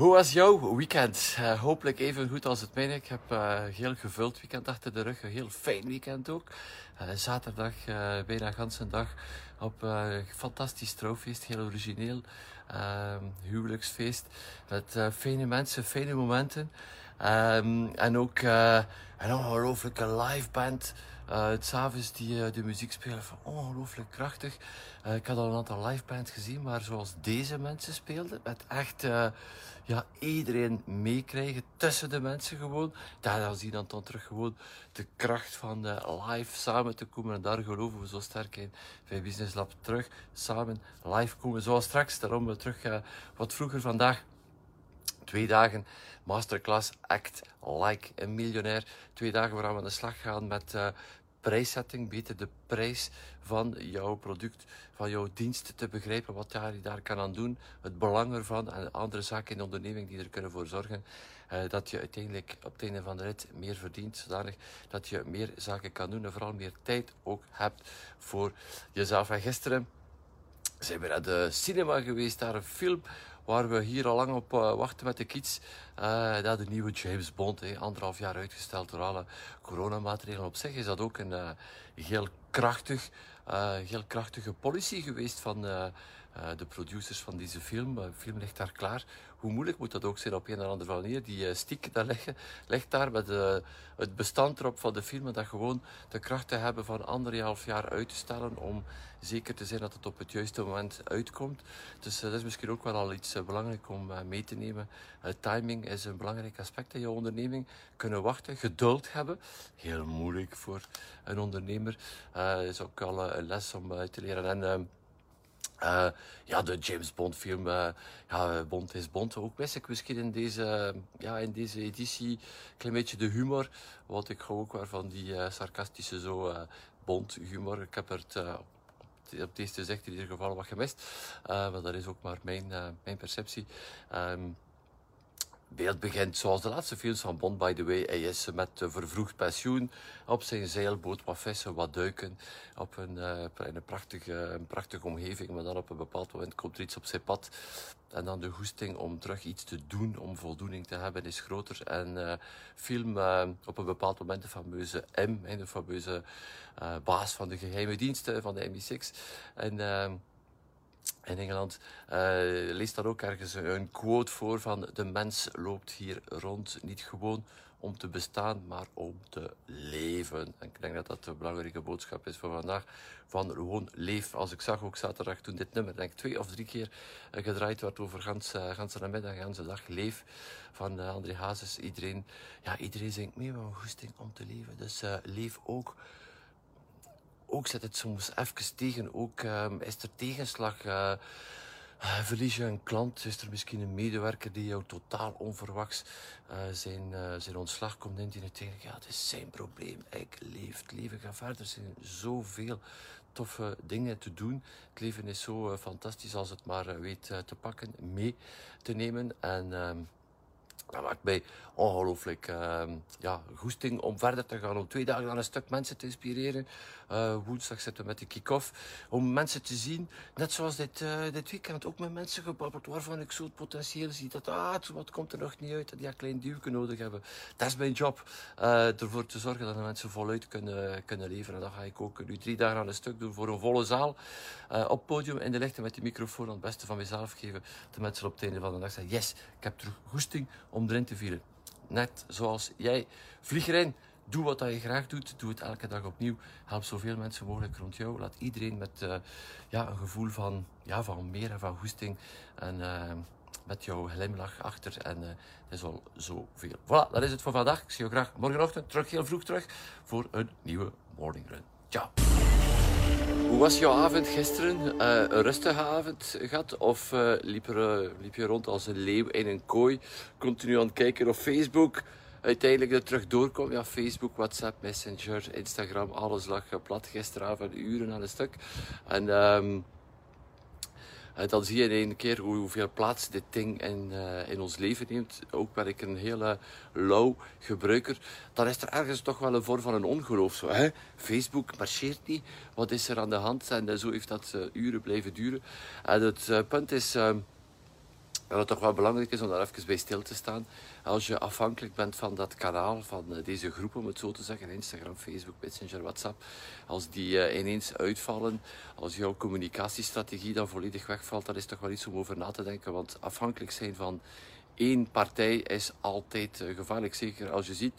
Hoe was jouw weekend? Uh, hopelijk even goed als het mijne. Ik heb een heel gevuld weekend achter de rug. Een heel fijn weekend ook. Uh, zaterdag, bijna ganse dag op een fantastisch trouwfeest. Heel origineel. Ehm, huwelijksfeest. Met fijne mensen, fijne momenten. Um, en ook een ongelooflijke live band. Uh, het s'avonds die de muziek spelen van ongelooflijk krachtig. Ik had al een aantal live bands gezien, maar zoals deze mensen speelden, met echt ja, iedereen meekrijgen tussen de mensen gewoon. Daar zie je dan, dan terug gewoon de kracht van uh, live samen te komen. En daar geloven we zo sterk in bij Business Lab. Terug samen live komen. Zoals straks, daarom we terug uh, wat vroeger vandaag. Twee dagen masterclass Act Like a Miljonair. Twee dagen waar we aan de slag gaan met uh, prijszetting, beter de prijs van jouw product, van jouw dienst te begrijpen, wat je daar kan aan doen, het belang ervan en andere zaken in de onderneming die er kunnen voor zorgen uh, dat je uiteindelijk op het einde van de rit meer verdient, zodanig dat je meer zaken kan doen en vooral meer tijd ook hebt voor jezelf. En gisteren zijn we naar de cinema geweest, daar een film waar we hier al lang op uh, wachten met de kids. Uh, dat de nieuwe James Bond, hè, anderhalf jaar uitgesteld door alle coronamaatregelen. Op zich is dat ook een uh, heel, krachtig, heel krachtige policy geweest van de producers van deze film. De film ligt daar klaar. Hoe moeilijk moet dat ook zijn op een of andere manier? Die stick daar leggen, ligt daar met het bestand erop van de film. En dat gewoon de kracht te hebben van anderhalf jaar uit te stellen om zeker te zijn dat het op het juiste moment uitkomt. Dus dat is misschien ook wel al iets belangrijk om mee te nemen. timing is een belangrijk aspect in je onderneming. Kunnen wachten, geduld hebben. Heel moeilijk voor een ondernemer. Dat is ook al een les om te leren. En, uh, ja, de James Bond film, uh, ja, Bond is Bond. Ook mis ik misschien in deze, ja, in deze editie een klein beetje de humor. Wat ik hou ook wel van die uh, sarcastische zo Bond humor. Ik heb er op deze zegt in ieder geval wat gemist. maar dat is ook maar mijn, mijn perceptie. Um, beeld begint zoals de laatste films van Bond, by the way. Hij is met vervroegd pensioen op zijn zeilboot, wat vissen, wat duiken. Op een, uh, een, prachtige, een prachtige omgeving, maar dan op een bepaald moment komt er iets op zijn pad. En dan de goesting om terug iets te doen, om voldoening te hebben, is groter. En uh, film op een bepaald moment de fameuze M, de fameuze baas van de geheime diensten van de MI6. En in Engeland uh, leest daar ook ergens een quote voor van de mens loopt hier rond niet gewoon om te bestaan, maar om te leven. En ik denk dat dat een belangrijke boodschap is voor vandaag. Van gewoon leef. Als ik zag ook zaterdag toen dit nummer, denk ik, twee of drie keer uh, gedraaid werd over gans, uh, gans middag, ganse dag. Leef van uh, André Hazes. Iedereen, ja, iedereen zingt mee een goesting om te leven. Dus leef ook ook zit het soms even tegen. Ook um, is er tegenslag. Uh, verlies je een klant, is er misschien een medewerker die jou totaal onverwachts uh, zijn, zijn ontslag komt in. Die tegen, ja, het is zijn probleem. Ik leef, het leven gaat verder. Er zijn zoveel toffe dingen te doen. Het leven is zo fantastisch als het maar weet te pakken, mee te nemen. En ehm, dat maakt mij ongelooflijk uh, ja, goesting om verder te gaan. Om twee dagen aan een stuk mensen te inspireren. Uh, woensdag zitten we met de kick-off. Om mensen te zien, net zoals dit, uh, dit weekend, ook met mensen gebabbeld waarvan ik zo het potentieel zie. Dat ah, wat komt er nog niet uit, dat die een klein duwke nodig hebben. Dat is mijn job. Uh, ervoor te zorgen dat de mensen voluit kunnen, kunnen leveren. En dat ga ik ook nu drie dagen aan een stuk doen voor een volle zaal. op podium in de lichten met die microfoon aan het beste van mezelf geven. De mensen op het einde van de dag zeggen, yes, ik heb terug goesting om erin te vieren. Net zoals jij. Vlieg erin. Doe wat je graag doet. Doe het elke dag opnieuw. Help zoveel mensen mogelijk rond jou. Laat iedereen met uh, ja, een gevoel van, ja, van meer en van goesting. En uh, met jouw glimlach achter. En uh, dat is al zoveel. Voilà, dat is het voor vandaag. Ik zie je graag morgenochtend terug, heel vroeg terug, voor een nieuwe morning run. Ciao. Hoe was jouw avond gisteren? Een rustige avond gehad? Of liep, je rond als een leeuw in een kooi? Continu aan het kijken op Facebook? Uiteindelijk er terug doorkom. Ja, Facebook, WhatsApp, Messenger, Instagram, alles lag plat gisteravond, uren aan een stuk. En um, dan zie je in één keer hoeveel plaats dit ding in, uh, in ons leven neemt. Ook ben ik een hele low gebruiker. Dan is er ergens toch wel een vorm van een ongeloof. Zo, hè? Facebook marcheert niet. Wat is er aan de hand? En uh, zo heeft dat uh, uren blijven duren. En het punt is dat het toch wel belangrijk is om daar even bij stil te staan. Als je afhankelijk bent van dat kanaal, van eh, deze groep om het zo te zeggen, Instagram, Facebook, Messenger, WhatsApp, als die uh, ineens uitvallen, als jouw communicatiestrategie dan volledig wegvalt, dan is toch wel iets om over na te denken. Want afhankelijk zijn van één partij is altijd uh, gevaarlijk. Zeker als je ziet,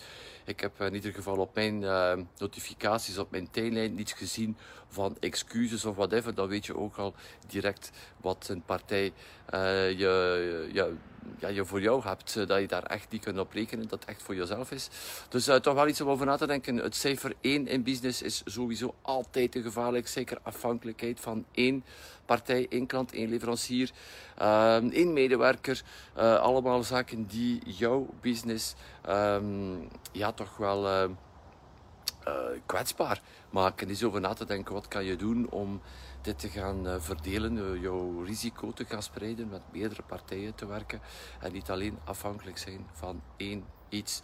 ik heb in ieder geval op mijn uh, notificaties, op mijn tijdlijn niets gezien van excuses of whatever. Dan weet je ook al direct wat een partij uh, je, je ja, je voor jou hebt, eh, dat je daar echt niet kunt op rekenen, dat het echt voor jezelf is. Dus toch wel iets om over na te denken. Het cijfer 1 in business is sowieso altijd te gevaarlijk. Zeker afhankelijkheid van één partij, één klant, één leverancier, één medewerker. Allemaal zaken die jouw business um, ja, toch wel kwetsbaar maken. Is over na te denken, wat kan je doen om dit te gaan uh, verdelen, uh, jouw risico te gaan spreiden, met meerdere partijen te werken en niet alleen afhankelijk zijn van één iets.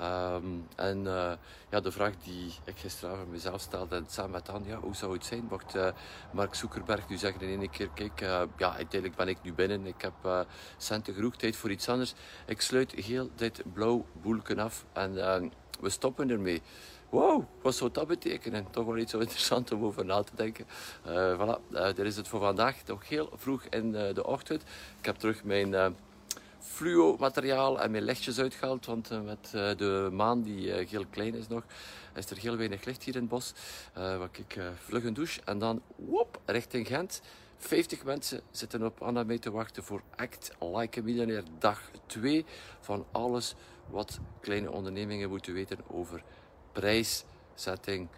Um, en uh, ja, de vraag die ik gisteravond mezelf stelde en samen met Anja, hoe zou het zijn mocht Mark Zuckerberg nu zeggen in één keer, kijk, ja, uiteindelijk ben ik nu binnen, ik heb centen genoeg, tijd voor iets anders. Ik sluit heel dit blauw boelken af en we stoppen ermee. Wow, wat zou dat betekenen? Toch wel iets zo interessant om over na te denken. Voilà, dit is het voor vandaag. Nog heel vroeg in de ochtend. Ik heb terug mijn fluo materiaal en mijn lichtjes uitgehaald. Want met de maan die heel klein is nog, is er heel weinig licht hier in het bos. wat ik vlug een douche en dan wop, richting Gent. 50 mensen zitten op Anna mee te wachten voor Act Like a Millionaire dag 2 van alles wat kleine ondernemingen moeten weten over prijszetting.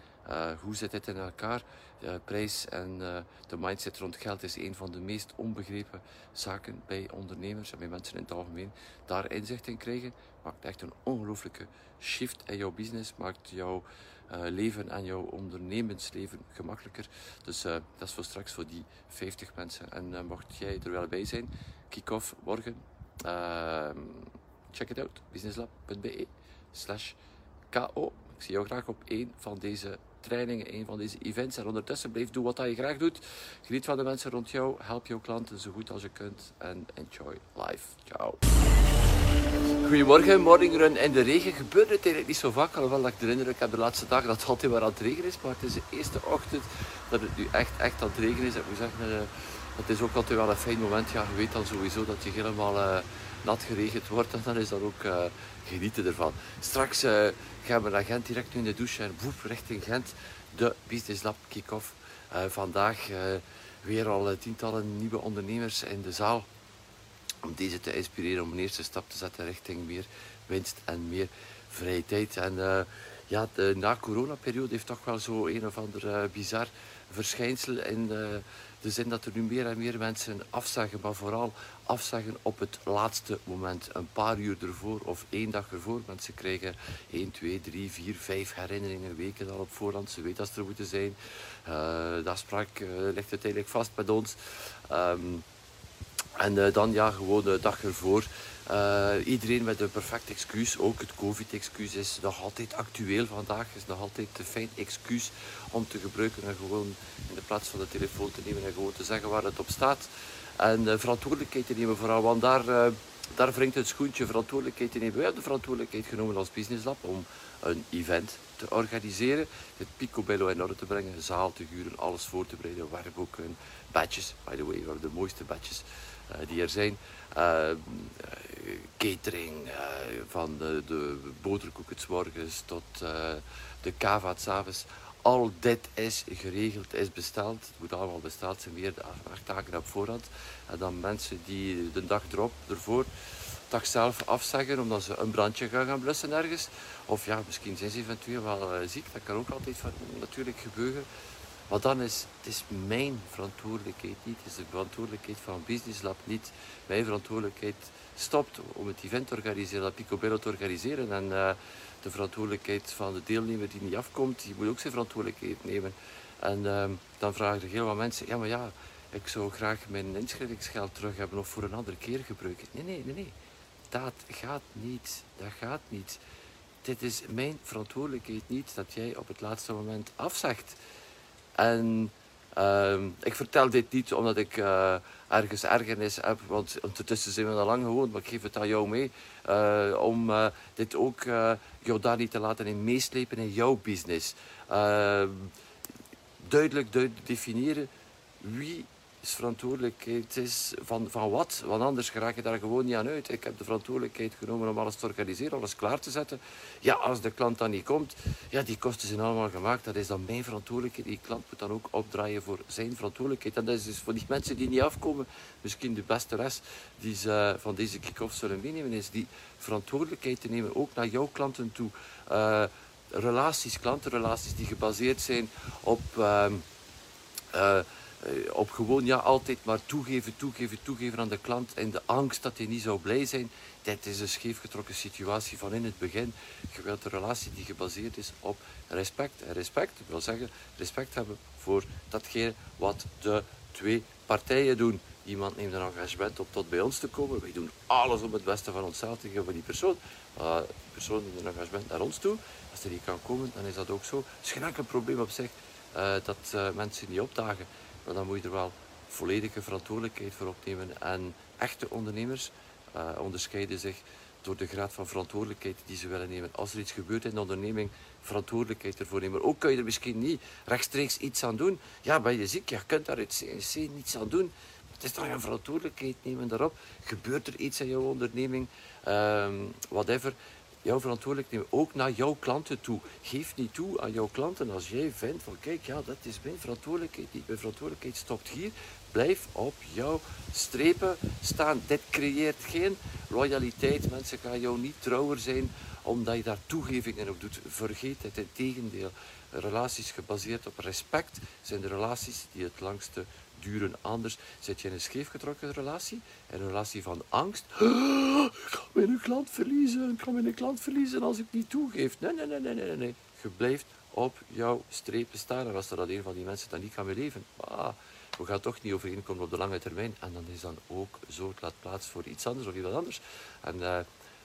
Hoe zit dit in elkaar? Uh, prijs en uh, de mindset rond geld is een van de meest onbegrepen zaken bij ondernemers en bij mensen in het algemeen. Daar inzicht in krijgen maakt echt een ongelooflijke shift in jouw business, maakt jouw leven en jouw ondernemensleven gemakkelijker. Dus dat is voor straks voor die 50 mensen. En mocht jij er wel bij zijn, kick-off morgen. Ehm, check it out, businesslab.be slash ko ik zie jou graag op één van deze trainingen, één van deze events. En ondertussen blijf doen wat je graag doet. Geniet van de mensen rond jou. Help jouw klanten zo goed als je kunt. En enjoy life. Ciao. Goedemorgen, morningrun in de regen. Gebeurt het eigenlijk niet zo vaak, alhoewel dat ik de indruk heb de laatste dagen dat het altijd maar aan het regen is. Maar het is de eerste ochtend dat het nu echt, echt aan het regen is. Ik moet zeggen, het is ook altijd wel een fijn moment. Ja, je weet dan sowieso dat je helemaal uh, nat geregend wordt. En dan is dat ook uh, genieten ervan. Straks gaan we naar Gent direct nu in de douche en woep, richting Gent. De Business Lab kick-off. Vandaag weer al tientallen nieuwe ondernemers in de zaal. Om deze te inspireren om een eerste stap te zetten richting meer winst en meer vrije tijd. En ja, de na-corona-periode heeft toch wel zo een of ander bizar verschijnsel in zin dat er nu meer en meer mensen afzeggen, maar vooral afzeggen op het laatste moment. Een paar uur ervoor of één dag ervoor. Mensen krijgen 1, 2, 3, 4, 5 herinneringen, weken al op voorhand. Ze weten dat ze er moeten zijn. Uh, dat sprak uh, ligt uiteindelijk vast met ons. Um, en uh, dan ja, gewoon de dag ervoor. Uh, iedereen met een perfect excuus, ook het COVID-excuus is nog altijd actueel vandaag, is nog altijd een fijn excuus om te gebruiken en gewoon in de plaats van de telefoon te nemen en gewoon te zeggen waar het op staat. En uh, verantwoordelijkheid te nemen vooral, want daar, uh, daar wringt het schoentje verantwoordelijkheid te nemen. Wij hebben de verantwoordelijkheid genomen als Business Lab om een event te organiseren, het picobello in orde te brengen, zaal te huren, alles voor te bereiden, werkboeken, badges, by the way, we hebben de mooiste badges die er zijn. Uh, catering, uh, van de, de boterkoeken morgens tot de kava s'avonds. Al dit is geregeld, is besteld. Het moet allemaal besteld zijn, weer acht dagen op voorhand. En dan mensen die de dag erop, ervoor, dag zelf afzeggen omdat ze een brandje gaan gaan blussen ergens. Of ja, misschien zijn ze eventueel wel ziek, dat kan ook altijd natuurlijk gebeuren. Maar dan is het is mijn verantwoordelijkheid niet. Het is de verantwoordelijkheid van Business Lab niet. Mijn verantwoordelijkheid stopt om het event te organiseren, dat Picobello te organiseren. En uh, de verantwoordelijkheid van de deelnemer die niet afkomt, die moet ook zijn verantwoordelijkheid nemen. En uh, dan vragen er heel wat mensen, ja maar ja, ik zou graag mijn inschrijvingsgeld terug hebben of voor een andere keer gebruiken. Nee, nee, nee, nee. Dat gaat niet. Dat gaat niet. Dit is mijn verantwoordelijkheid niet dat jij op het laatste moment afzegt. En uh, ik vertel dit niet omdat ik uh, ergens ergernis heb, want ondertussen zijn we al lang gewoon, maar ik geef het aan jou mee. Uh, om uh, dit ook jou daar niet te laten in meeslepen in jouw business. Ehm, duidelijk, duidelijk definiëren wie is verantwoordelijkheid is van, van wat. Want anders raak je daar gewoon niet aan uit. Ik heb de verantwoordelijkheid genomen om alles te organiseren, alles klaar te zetten. Ja, als de klant dan niet komt, ja, die kosten zijn allemaal gemaakt. Dat is dan mijn verantwoordelijkheid. Die klant moet dan ook opdraaien voor zijn verantwoordelijkheid. En dat is dus voor die mensen die niet afkomen, misschien de beste rest die ze van deze kick-off zullen meenemen, is die verantwoordelijkheid te nemen, ook naar jouw klanten toe. Uh, relaties, klantenrelaties die gebaseerd zijn op... Uh, uh, eh, op gewoon ja, altijd maar toegeven, toegeven, toegeven aan de klant en de angst dat hij niet zou blij zijn. Dit is een scheefgetrokken situatie van in het begin. Je wilt een relatie die gebaseerd is op respect. En respect wil zeggen respect hebben voor datgene wat de twee partijen doen. Iemand neemt een engagement om tot bij ons te komen. Wij doen alles om het beste van onszelf te geven voor die persoon. Uh, persoon neemt een engagement naar ons toe. Als er niet kan komen, dan is dat ook zo. Het is probleem op zich uh, dat uh, mensen niet opdagen. Maar dan moet je er wel volledige verantwoordelijkheid voor opnemen. En echte ondernemers uh, onderscheiden zich door de graad van verantwoordelijkheid die ze willen nemen. Als er iets gebeurt in de onderneming, verantwoordelijkheid ervoor nemen. Ook kun je er misschien niet rechtstreeks iets aan doen. Ja, ben je ziek? Je kunt daar uit CNC niets aan doen. Het is toch een verantwoordelijkheid nemen daarop. Gebeurt er iets in jouw onderneming? Um, whatever jouw verantwoordelijk nemen, ook naar jouw klanten toe. Geef niet toe aan jouw klanten als jij vindt van kijk, ja, dat is mijn verantwoordelijkheid, mijn verantwoordelijkheid stopt hier. Blijf op jouw strepen staan. Dit creëert geen loyaliteit. Mensen gaan jou niet trouwer zijn omdat je daar toegevingen op doet. Vergeet het, in tegendeel. Relaties gebaseerd op respect zijn de relaties die het langste duren. Anders zit je in een scheefgetrokken relatie, een relatie van angst. ik kan mijn klant verliezen, ik kan mijn klant verliezen als ik niet toegeef. Nee, nee, nee, nee, nee, nee. Je blijft op jouw strepen staan. En als er dat een van die mensen dan niet kan beleven, ah, we gaan toch niet overeenkomen op de lange termijn. En dan is dan ook zo, het laat plaats voor iets anders of iets anders. En uh,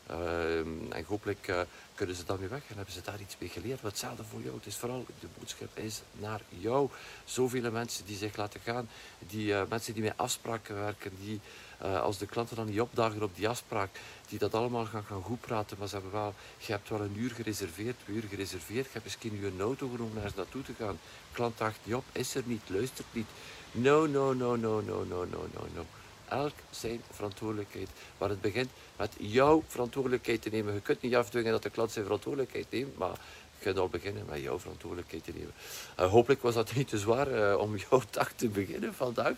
en hopelijk uh, kunnen ze dan weer weg en hebben ze daar iets mee geleerd. Wat hetzelfde voor jou. Het is vooral, de boodschap is naar jou. Zoveel mensen die zich laten gaan, die uh, mensen die met afspraken werken, die uh, als de klanten dan niet opdagen op die afspraak, die dat allemaal gaan, gaan goed praten, maar ze hebben wel, je hebt wel een uur gereserveerd, twee uur gereserveerd, je hebt misschien een auto genomen naar naartoe te gaan. Klant dacht niet is er niet, luistert niet. No, no, no, no, no, no, no, no elk zijn verantwoordelijkheid. Maar het begint met jouw verantwoordelijkheid te nemen. Je kunt niet afdwingen dat de klant zijn verantwoordelijkheid neemt, maar je kunt al beginnen met jouw verantwoordelijkheid te nemen. Uh, hopelijk was dat niet te zwaar uh, om jouw dag te beginnen vandaag.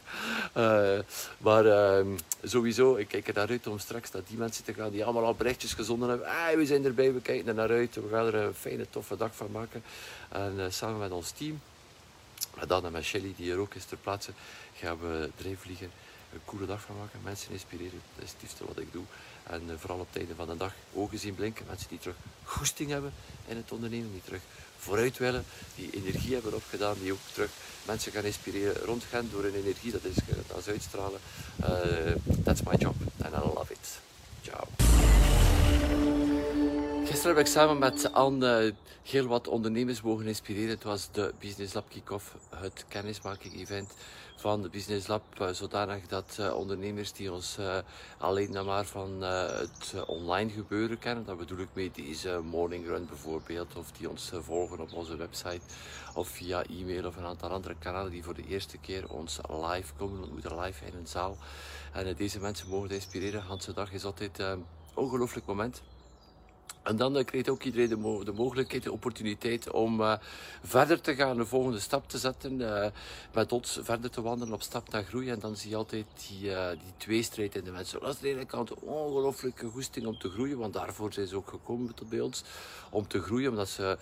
Uh, maar ehm, sowieso, ik kijk er naar uit om straks naar die mensen te gaan die allemaal al berichtjes gezonden hebben. We zijn erbij, we kijken er naar uit. We gaan er een fijne, toffe dag van maken. En samen met ons team, met Dan en met Shelly, die er ook is ter plaatse, gaan we drijfvliegen een coole dag van maken. Mensen inspireren, dat is het liefste wat ik doe. En uh, vooral op het einde van de dag ogen zien blinken. Mensen die terug goesting hebben in het ondernemen, die terug vooruit willen, die energie hebben opgedaan, die ook terug mensen gaan inspireren rond gaan door hun energie. Dat is dat is uitstralen. Uh, that's my job and I love it. Ciao. Gisteren heb ik samen met Anne heel wat ondernemers mogen inspireren. Het was de Business Lab Kick-Off, het kennismaking event van de Business Lab. Eh, zodanig dat uh, ondernemers die ons uh, alleen maar van het online gebeuren kennen, dat bedoel ik met deze morning run bijvoorbeeld, of die ons volgen op onze website, of via e-mail of een aantal andere kanalen die voor de eerste keer ons live komen, ontmoeten live in een zaal. En deze mensen mogen inspireren. Hans dag is altijd een ongelooflijk moment En dan uh, krijgt ook iedereen de, mo de, mogelijkheid, de opportuniteit om uh, verder te gaan, de volgende stap te zetten, uh, met ons verder te wandelen op stap naar groei. En dan zie je altijd die, die tweestrijd in de mensen. Dat is de ene kant een ongelooflijke goesting om te groeien, want daarvoor zijn ze ook gekomen tot bij ons. Om te groeien, omdat ze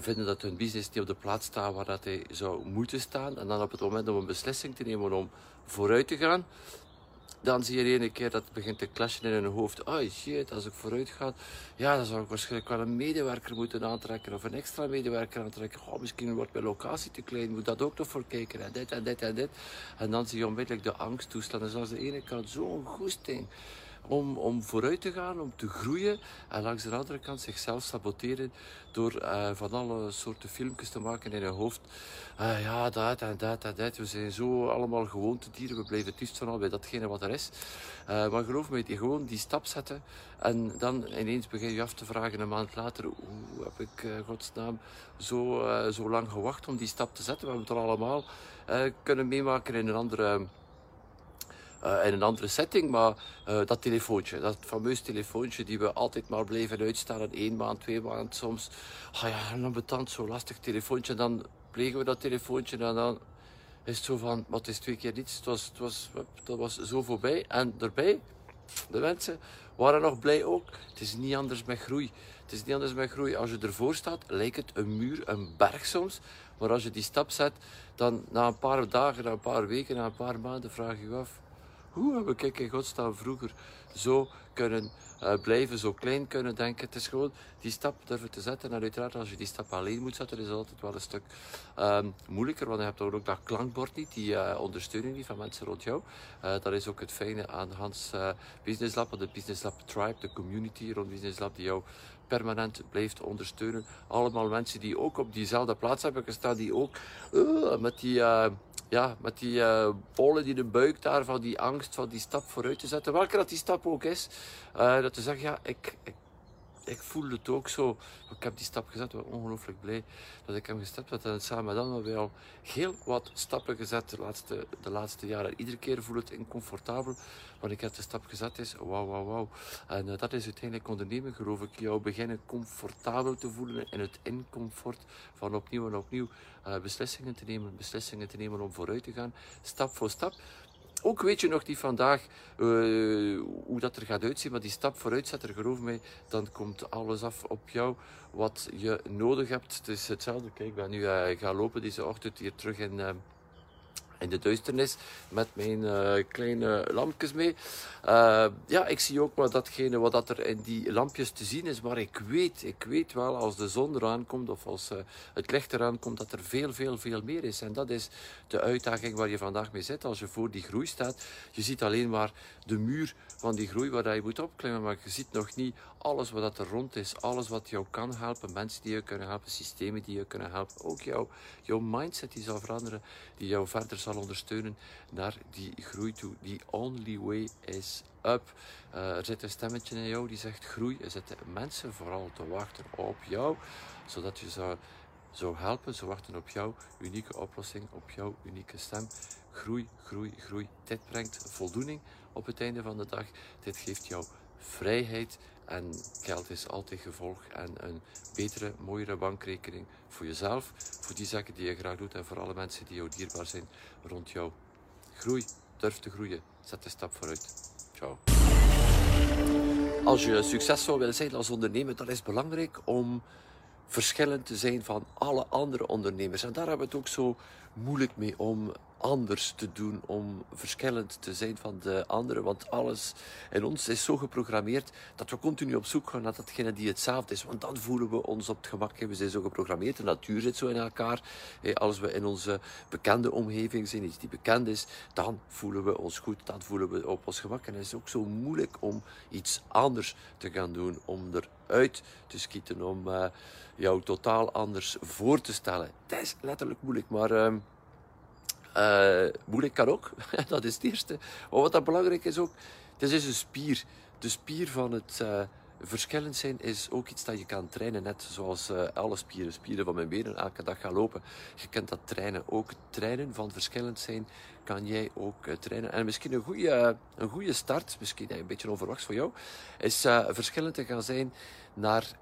vinden dat hun business niet op de plaats staat waar dat hij zou moeten staan. En dan op het moment om een beslissing te nemen om vooruit te gaan, dan zie je de ene keer dat het begint te clashen in hun hoofd. Oh shit, als ik vooruit ga, ja, dan zou ik waarschijnlijk wel een medewerker moeten aantrekken of een extra medewerker aantrekken. Oh, misschien wordt mijn locatie te klein, moet dat ook nog voor kijken en dit en dit en dit. En dan zie je onmiddellijk de angsttoestand. Dus aan de ene kant zo'n goesting om, om vooruit te gaan, om te groeien. En langs de andere kant zichzelf saboteren door uh, van alle soorten filmpjes te maken in hun hoofd. Uh, ja, dat en dat en dat. We zijn zo allemaal gewoontedieren. We blijven het liefst van bij datgene wat er is. Uh, maar geloof me, die gewoon die stap zetten. En dan ineens begin je af te vragen een maand later. Hoe heb ik, godsnaam, zo, zo lang gewacht om die stap te zetten? We hebben het al allemaal kunnen meemaken in een andere in een andere setting, maar uh, dat telefoontje, dat fameus telefoontje die we altijd maar blijven uitstellen, één maand, twee maanden soms. Ah ja, een zo lastig telefoontje. En dan plegen we dat telefoontje en dan is het zo van, wat is twee keer niets. Het was, het was, dat was zo voorbij. En erbij, de mensen waren nog blij ook. Het is niet anders met groei. Het is niet anders met groei. Als je ervoor staat, lijkt het een muur, een berg soms. Maar als je die stap zet, dan na een paar dagen, na een paar weken, na een paar maanden vraag je je af hoe heb ik in godsnaam vroeger zo kunnen uh, blijven, zo klein kunnen denken. Het is gewoon die stap durven te zetten. En uiteraard, als je die stap alleen moet zetten, is het altijd wel een stuk um, moeilijker. Want je hebt ook dat klankbord niet, die uh, ondersteuning niet van mensen rond jou. Uh, dat is ook het fijne aan Hans Business Lab, de Business Lab Tribe, de community rond Business Lab, die jou permanent blijft ondersteunen. Allemaal mensen die ook op diezelfde plaats hebben gestaan, die ook met die ja, met die uh, bollen die de buik daar, van die angst, van die stap vooruit te zetten. Welke dat die stap ook is. Uh, dat te zeggen, ja, ik, ik, ik voel het ook zo. Ik heb die stap gezet, ik ben ongelooflijk blij dat ik hem gestapt heb. En samen met hebben we al heel wat stappen gezet de laatste, de laatste jaren. Iedere keer voel het incomfortabel, want ik heb de stap gezet is, wauw, wauw, wauw. En uh, dat is uiteindelijk ondernemen, geloof ik. Jou beginnen comfortabel te voelen in het incomfort van opnieuw en opnieuw uh, beslissingen te nemen. Beslissingen te nemen om vooruit te gaan, stap voor stap. Ook weet je nog niet vandaag uh, hoe dat er gaat uitzien, maar die stap vooruit zet er, geloof mij, dan komt alles af op jou wat je nodig hebt. Het is hetzelfde. Kijk, ik ben nu uh, gaan lopen deze ochtend hier terug in, uh, in de duisternis met mijn uh, kleine lampjes mee. Uh, ja, ik zie ook maar datgene wat dat er in die lampjes te zien is. Maar ik weet, ik weet wel als de zon eraan komt of als uh, het licht eraan komt, dat er veel, veel, veel meer is. En dat is de uitdaging waar je vandaag mee zit als je voor die groei staat. Je ziet alleen maar de muur van die groei waar je moet opklimmen, maar je ziet nog niet alles wat dat er rond is. Alles wat jou kan helpen, mensen die je kunnen helpen, systemen die je kunnen helpen. Ook jou, jouw mindset die zal veranderen, die jou verder zal ondersteunen naar die groei toe. Die only way is up. Uh, er zit een stemmetje in jou die zegt groei. Er zitten mensen vooral te wachten op jou, zodat je zou, zou helpen. Ze wachten op jouw unieke oplossing, op jouw unieke stem. Groei, groei, groei. Dit brengt voldoening op het einde van de dag. Dit geeft jou vrijheid. En geld is altijd gevolg en een betere, mooiere bankrekening voor jezelf, voor die zaken die je graag doet en voor alle mensen die jou dierbaar zijn rond jou. Groei, durf te groeien, zet de stap vooruit. Ciao. Als je succesvol wil zijn als ondernemer, dan is het belangrijk om verschillend te zijn van alle andere ondernemers. En daar hebben we het ook zo moeilijk mee om anders te doen, om verschillend te zijn van de anderen. Want alles in ons is zo geprogrammeerd dat we continu op zoek gaan naar datgene die hetzelfde is. Want dan voelen we ons op het gemak. We zijn zo geprogrammeerd, de natuur zit zo in elkaar. Als we in onze bekende omgeving zijn, iets die bekend is, dan voelen we ons goed, dan voelen we op ons gemak. En het is ook zo moeilijk om iets anders te gaan doen, om eruit te schieten, om uh, jou totaal anders voor te stellen. Het is letterlijk moeilijk, maar... Uh, moeilijk kan ook, dat is het eerste. Maar wat dat belangrijk is ook, het is dus een spier. De spier van het uh, verschillend zijn is ook iets dat je kan trainen, net zoals uh, alle spieren. Spieren van mijn benen, elke dag gaan lopen. Je kunt dat trainen. Ook trainen van verschillend zijn kan jij ook trainen. En misschien een goede, een goede start, misschien een beetje onverwachts voor jou, is verschillend te gaan zijn naar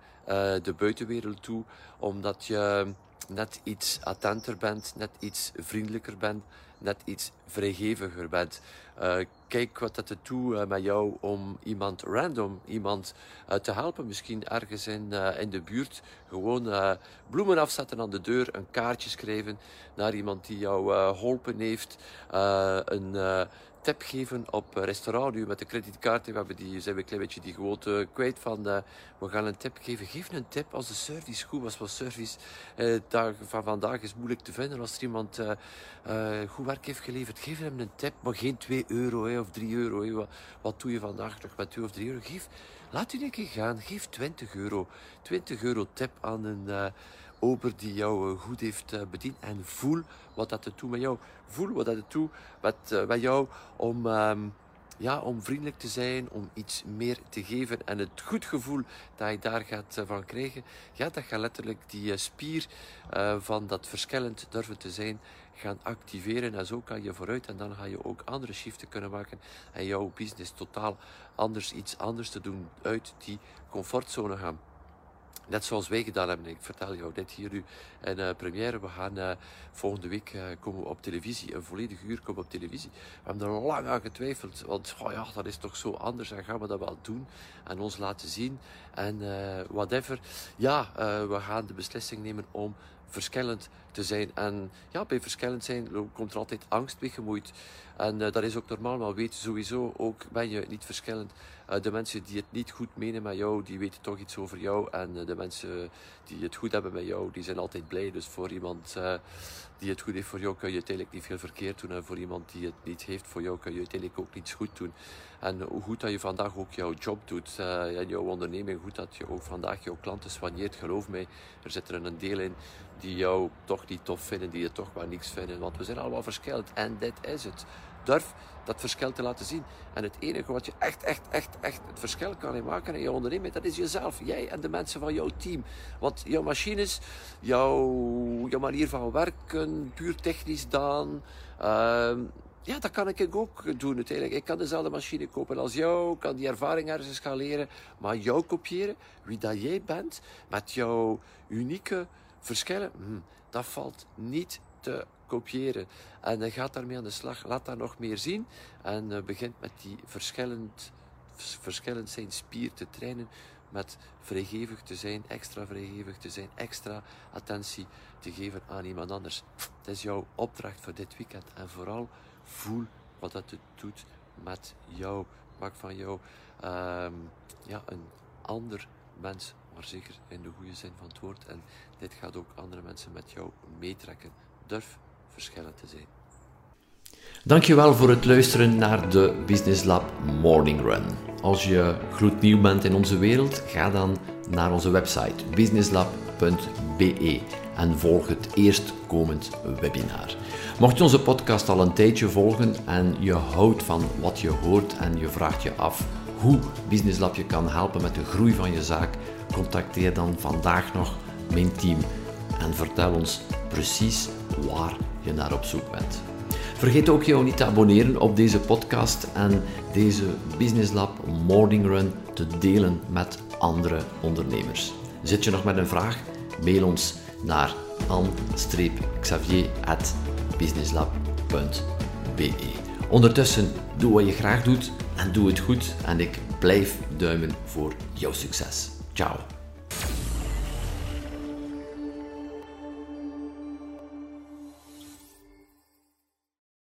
de buitenwereld toe, omdat je net iets attenter bent, net iets vriendelijker bent, net iets vrijgeviger bent. Uh, kijk wat dat doet uh, met jou om iemand random, iemand te helpen. Misschien ergens in, in de buurt gewoon bloemen afzetten aan de deur, een kaartje schrijven naar iemand die jou geholpen heeft, een tip geven op restaurant. Nu met de creditkaart we hebben die, zijn we een klein beetje die gewoonte kwijt van uh, we gaan een tip geven. Geef een tip als de service goed was. Want service uh, van vandaag is moeilijk te vinden. Als er iemand uh, goed werk heeft geleverd, geef hem een tip. Maar geen 2 euro hè, of 3 euro. Wat, doe je vandaag nog met 2 of 3 euro? Geef, laat u een keer gaan. Geef 20 euro. 20 euro tip aan een ober die jou eh, goed heeft eh, bediend. En voel wat dat doet met jou. Voel wat dat doet met, eh, met jou om, um, ja, om vriendelijk te zijn, om iets meer te geven. En het goed gevoel dat je daar gaat van krijgen, ja, dat gaat letterlijk die spier van dat verschillend durven te zijn gaan activeren. En zo kan je vooruit en dan ga je ook andere shiften kunnen maken en jouw business totaal anders, iets anders te doen, uit die comfortzone gaan. Net zoals wij gedaan hebben. Ik vertel jou dit hier nu in uh, première. We gaan uh, volgende week uh, komen op televisie. Een volledig uur komen op televisie. We hebben er lang aan getwijfeld. Want oh ja, dat is toch zo anders. En gaan we dat wel doen. En ons laten zien. En whatever. Ja, we gaan de beslissing nemen om verschillend te zijn. En ja, bij verschillend zijn komt er altijd angst mee gemoeid. En uh, dat is ook normaal, maar weet sowieso ook, ben je niet verschillend. Uh, de mensen die het niet goed menen met jou, die weten toch iets over jou. En uh, de mensen die het goed hebben met jou, die zijn altijd blij. Dus voor iemand die het goed heeft voor jou, kun je uiteindelijk niet veel verkeerd doen. En voor iemand die het niet heeft voor jou, kun je uiteindelijk ook niets goed doen. En hoe goed dat je vandaag ook jouw job doet in jouw onderneming, goed dat je ook vandaag jouw klanten soigneert, geloof mij, er zit er een deel in die jou toch niet tof vinden, die je toch maar niks vinden. Want we zijn allemaal verschillend en dit is het. Durf dat verschil te laten zien. En het enige wat je echt, echt, echt, echt het verschil kan maken in je onderneming, dat is jezelf. Jij en de mensen van jouw team. Want jouw machines, jouw, jouw manier van werken, puur technisch dan. Uh, ja, dat kan ik ook doen uiteindelijk. Ik kan dezelfde machine kopen als jou, kan die ervaring ergens gaan leren, maar jou kopiëren, wie dat jij bent, met jouw unieke verschillen, hm, dat valt niet te kopiëren. En je gaat daarmee aan de slag. Laat daar nog meer zien. En uh, begint met die verschillend, verschillend zijn spier te trainen. Met vrijgevig te zijn, extra vrijgevig te zijn, extra attentie te geven aan iemand anders. Het is jouw opdracht voor dit weekend. En vooral voel wat dat het doet met jou. Maak van jou um, ja, een ander mens maar zeker in de goede zin van het woord. En dit gaat ook andere mensen met jou meetrekken. Durf verschillend te zijn. Dankjewel voor het luisteren naar de Business Lab Morning Run. Als je gloednieuw bent in onze wereld, ga dan naar onze website businesslab.be en volg het eerstkomend webinar. Mocht je onze podcast al een tijdje volgen en je houdt van wat je hoort en je vraagt je af hoe Business Lab je kan helpen met de groei van je zaak, contacteer dan vandaag nog mijn team en vertel ons precies waar je naar op zoek bent. Vergeet ook jou niet te abonneren op deze podcast en deze Business Lab Morning Run te delen met andere ondernemers. Zit je nog met een vraag? Mail ons naar an-xavier.businesslab.be Ondertussen, doe wat je graag doet en doe het goed en ik blijf duimen voor jouw succes. Ciao.